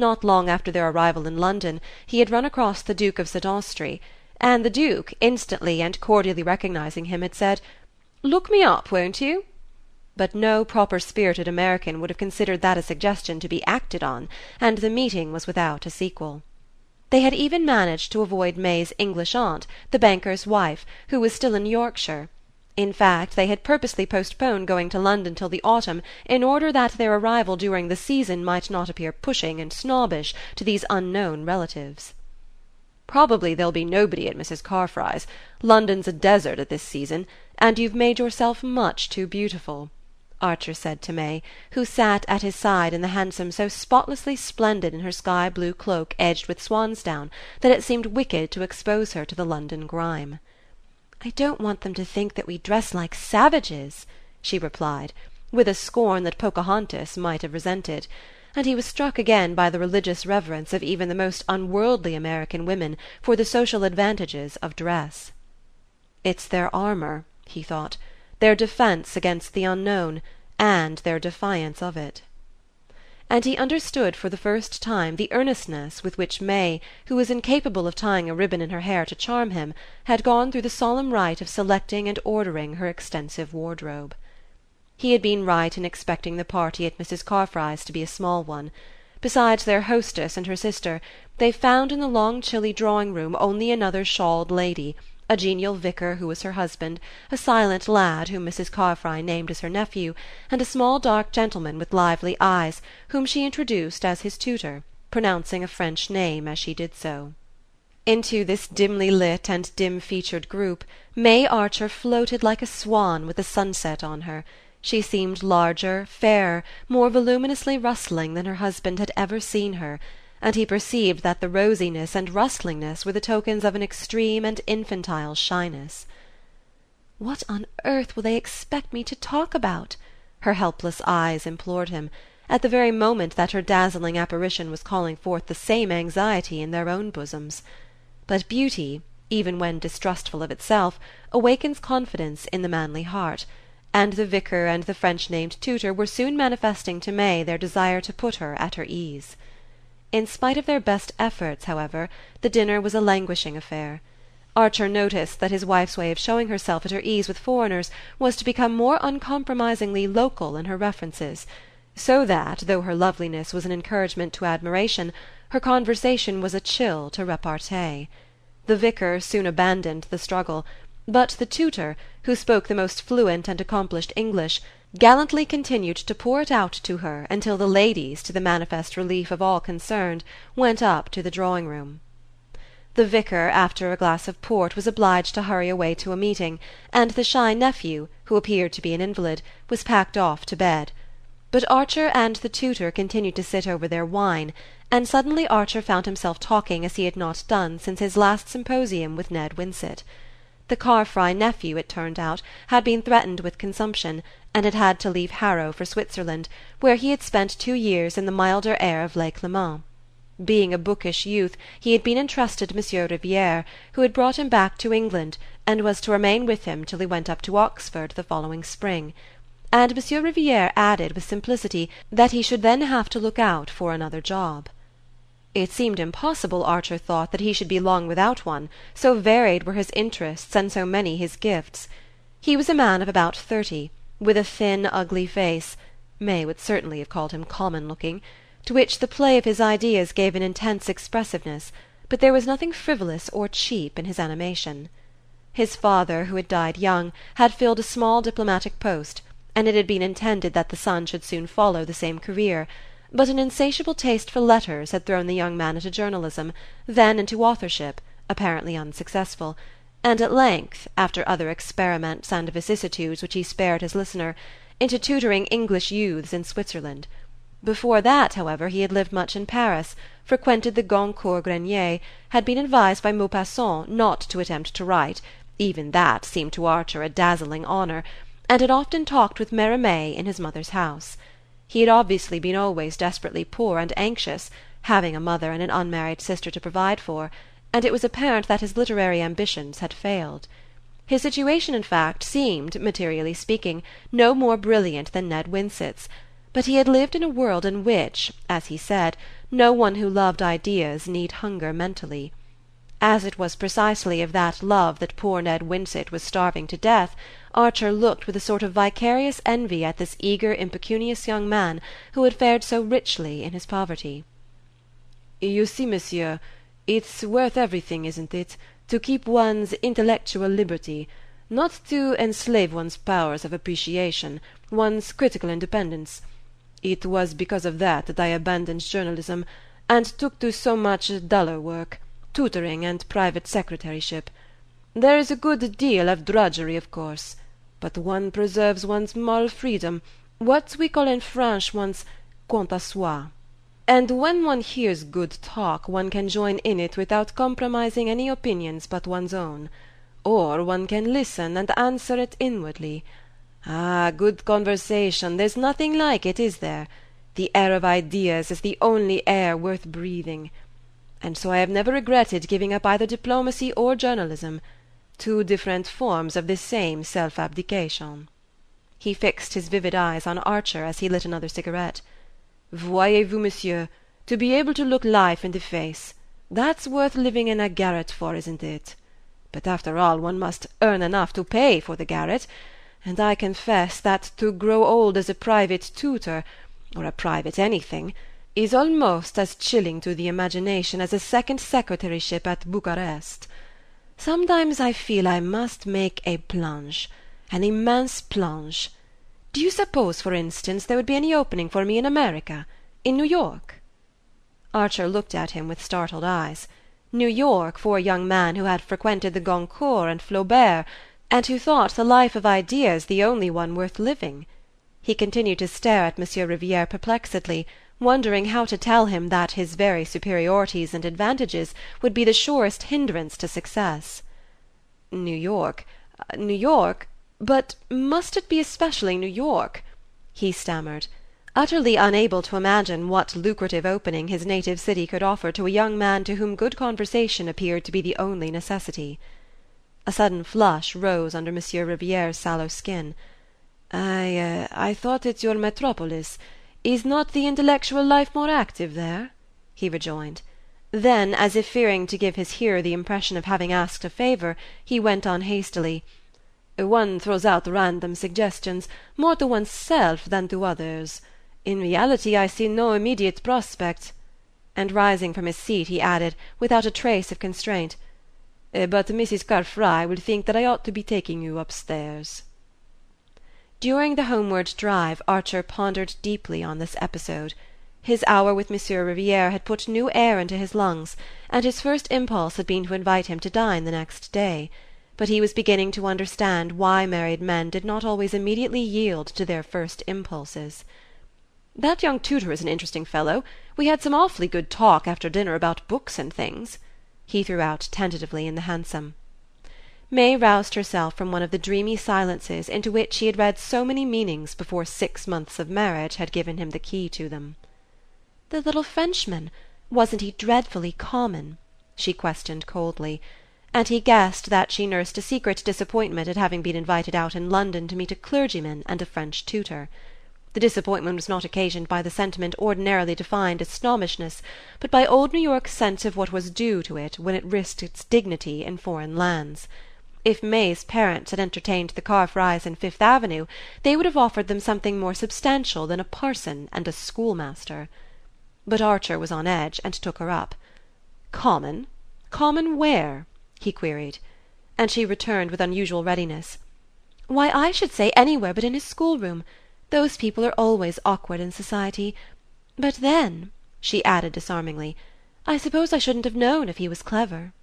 Not long after their arrival in London he had run across the Duke of St. Austrey, and the Duke, instantly and cordially recognizing him, had said: "Look me up, won't you?" But no proper spirited American would have considered that a suggestion to be acted on, and the meeting was without a sequel. They had even managed to avoid May's English aunt, the banker's wife, who was still in Yorkshire. In fact they had purposely postponed going to London till the autumn in order that their arrival during the season might not appear pushing and snobbish to these unknown relatives. "Probably there'll be nobody at Mrs. Carfry's. London's a desert at this season, and you've made yourself much too beautiful," Archer said to May, who sat at his side in the hansom so spotlessly splendid in her sky blue cloak edged with swansdown that it seemed wicked to expose her to the London grime. "I don't want them to think that we dress like savages," she replied, with a scorn that Pocahontas might have resented; and he was struck again by the religious reverence of even the most unworldly American women for the social advantages of dress. "It's their armour," he thought, "their defence against the unknown, and their defiance of it." And he understood for the first time the earnestness with which May, who was incapable of tying a ribbon in her hair to charm him, had gone through the solemn rite of selecting and ordering her extensive wardrobe. He had been right in expecting the party at Mrs. Carfry's to be a small one. Besides their hostess and her sister, they found in the long chilly drawing room only another shawled lady a genial vicar who was her husband, a silent lad whom Mrs. Carfry named as her nephew, and a small dark gentleman with lively eyes, whom she introduced as his tutor, pronouncing a French name as she did so. Into this dimly lit and dim featured group May Archer floated like a swan with the sunset on her. She seemed larger, fairer, more voluminously rustling than her husband had ever seen her and he perceived that the rosiness and rustlingness were the tokens of an extreme and infantile shyness. "What on earth will they expect me to talk about?" her helpless eyes implored him, at the very moment that her dazzling apparition was calling forth the same anxiety in their own bosoms. But beauty, even when distrustful of itself, awakens confidence in the manly heart, and the vicar and the French named tutor were soon manifesting to May their desire to put her at her ease. In spite of their best efforts, however, the dinner was a languishing affair. Archer noticed that his wife's way of showing herself at her ease with foreigners was to become more uncompromisingly local in her references, so that, though her loveliness was an encouragement to admiration, her conversation was a chill to repartee. The vicar soon abandoned the struggle, but the tutor, who spoke the most fluent and accomplished English gallantly continued to pour it out to her until the ladies, to the manifest relief of all concerned, went up to the drawing-room. The vicar, after a glass of port, was obliged to hurry away to a meeting, and the shy nephew, who appeared to be an invalid, was packed off to bed. But Archer and the tutor continued to sit over their wine, and suddenly Archer found himself talking as he had not done since his last symposium with Ned Winsett. The Carfry nephew, it turned out, had been threatened with consumption, and had had to leave Harrow for Switzerland, where he had spent two years in the milder air of Lake Leman. Being a bookish youth he had been entrusted to Monsieur Riviere, who had brought him back to England and was to remain with him till he went up to Oxford the following spring; and Monsieur Riviere added with simplicity that he should then have to look out for another job. It seemed impossible, Archer thought, that he should be long without one, so varied were his interests and so many his gifts. He was a man of about thirty, with a thin ugly face May would certainly have called him common looking to which the play of his ideas gave an intense expressiveness, but there was nothing frivolous or cheap in his animation. His father, who had died young, had filled a small diplomatic post, and it had been intended that the son should soon follow the same career but an insatiable taste for letters had thrown the young man into journalism, then into authorship, apparently unsuccessful, and at length, after other experiments and vicissitudes which he spared his listener, into tutoring English youths in Switzerland. Before that, however, he had lived much in Paris, frequented the Goncourt Grenier, had been advised by Maupassant not to attempt to write even that seemed to Archer a dazzling honour and had often talked with Mérimée in his mother's house. He had obviously been always desperately poor and anxious, having a mother and an unmarried sister to provide for, and it was apparent that his literary ambitions had failed. His situation in fact seemed, materially speaking, no more brilliant than Ned Winsett's, but he had lived in a world in which, as he said, no one who loved ideas need hunger mentally. As it was precisely of that love that poor Ned Winsett was starving to death, Archer looked with a sort of vicarious envy at this eager impecunious young man who had fared so richly in his poverty. "You see, monsieur, it's worth everything, isn't it, to keep one's intellectual liberty, not to enslave one's powers of appreciation, one's critical independence. It was because of that that I abandoned journalism, and took to so much duller work tutoring and private secretaryship. There is a good deal of drudgery, of course, but one preserves one's moral freedom, what we call in French one's quant à soi. And when one hears good talk one can join in it without compromising any opinions but one's own. Or one can listen and answer it inwardly. Ah, good conversation, there's nothing like it, is there? The air of ideas is the only air worth breathing and so I have never regretted giving up either diplomacy or journalism two different forms of the same self abdication." He fixed his vivid eyes on Archer as he lit another cigarette. "Voyez vous, monsieur, to be able to look life in the face that's worth living in a garret for, isn't it? But after all one must earn enough to pay for the garret, and I confess that to grow old as a private tutor, or a private anything is almost as chilling to the imagination as a second secretaryship at Bucharest. Sometimes I feel I must make a plunge, an immense plunge. Do you suppose, for instance, there would be any opening for me in America, in New York?" Archer looked at him with startled eyes. New York, for a young man who had frequented the Goncourt and Flaubert, and who thought the life of ideas the only one worth living! He continued to stare at Monsieur Riviere perplexedly wondering how to tell him that his very superiorities and advantages would be the surest hindrance to success. "New York New York but must it be especially New York?" he stammered, utterly unable to imagine what lucrative opening his native city could offer to a young man to whom good conversation appeared to be the only necessity. A sudden flush rose under Monsieur Riviere's sallow skin. "I uh, I thought it your metropolis. Is not the intellectual life more active there?" he rejoined. Then, as if fearing to give his hearer the impression of having asked a favour, he went on hastily: "One throws out random suggestions, more to one's self than to others. In reality I see no immediate prospect and rising from his seat he added, without a trace of constraint, eh, "But Mrs. Carfry will think that I ought to be taking you upstairs." During the homeward drive Archer pondered deeply on this episode. His hour with Monsieur Riviere had put new air into his lungs, and his first impulse had been to invite him to dine the next day; but he was beginning to understand why married men did not always immediately yield to their first impulses. "That young tutor is an interesting fellow. We had some awfully good talk after dinner about books and things," he threw out tentatively in the hansom. May roused herself from one of the dreamy silences into which he had read so many meanings before six months of marriage had given him the key to them. "The little Frenchman wasn't he dreadfully common?" she questioned coldly; and he guessed that she nursed a secret disappointment at having been invited out in London to meet a clergyman and a French tutor. The disappointment was not occasioned by the sentiment ordinarily defined as snobbishness, but by old New York's sense of what was due to it when it risked its dignity in foreign lands. If May's parents had entertained the Carfrys in Fifth Avenue they would have offered them something more substantial than a parson and a schoolmaster. But Archer was on edge and took her up. "Common? Common where?" he queried; and she returned with unusual readiness: "Why I should say anywhere but in his schoolroom. Those people are always awkward in society. But then," she added disarmingly, "I suppose I shouldn't have known if he was clever."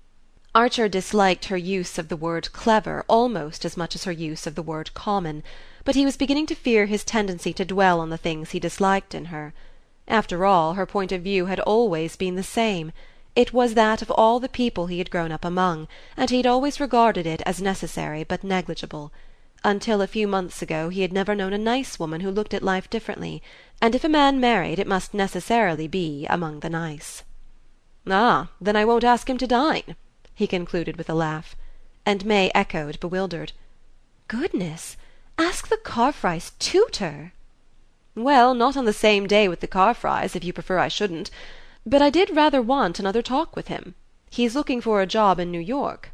Archer disliked her use of the word clever almost as much as her use of the word common, but he was beginning to fear his tendency to dwell on the things he disliked in her. After all, her point of view had always been the same: it was that of all the people he had grown up among, and he had always regarded it as necessary but negligible. Until a few months ago he had never known a nice woman who looked at life differently, and if a man married it must necessarily be among the nice. "Ah, then I won't ask him to dine!" He concluded with a laugh; and May echoed, bewildered: "Goodness! Ask the Carfrys' tutor!" Well, not on the same day with the Carfrys, if you prefer I shouldn't. But I did rather want another talk with him. He's looking for a job in New York."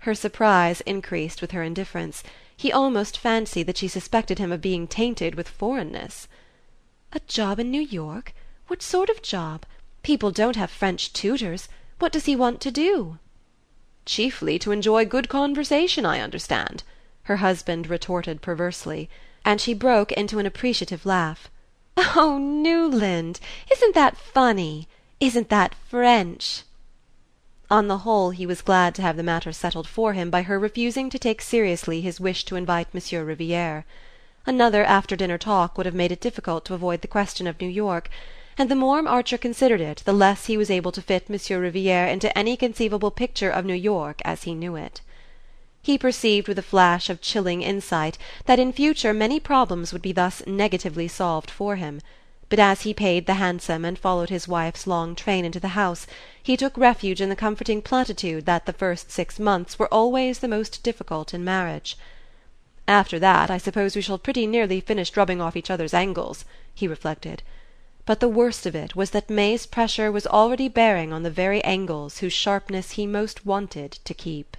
Her surprise increased with her indifference; he almost fancied that she suspected him of being tainted with foreignness. "A job in New York? What sort of job? People don't have French tutors. What does he want to do?" "Chiefly to enjoy good conversation, I understand," her husband retorted perversely and she broke into an appreciative laugh. "Oh Newland, isn't that funny? Isn't that French?" On the whole he was glad to have the matter settled for him by her refusing to take seriously his wish to invite Monsieur Riviere. Another after dinner talk would have made it difficult to avoid the question of New York, and the more Archer considered it the less he was able to fit Monsieur Riviere into any conceivable picture of New York as he knew it. He perceived with a flash of chilling insight that in future many problems would be thus negatively solved for him; but as he paid the hansom and followed his wife's long train into the house he took refuge in the comforting platitude that the first six months were always the most difficult in marriage. "After that I suppose we shall pretty nearly finish rubbing off each other's angles," he reflected; but the worst of it was that May's pressure was already bearing on the very angles whose sharpness he most wanted to keep.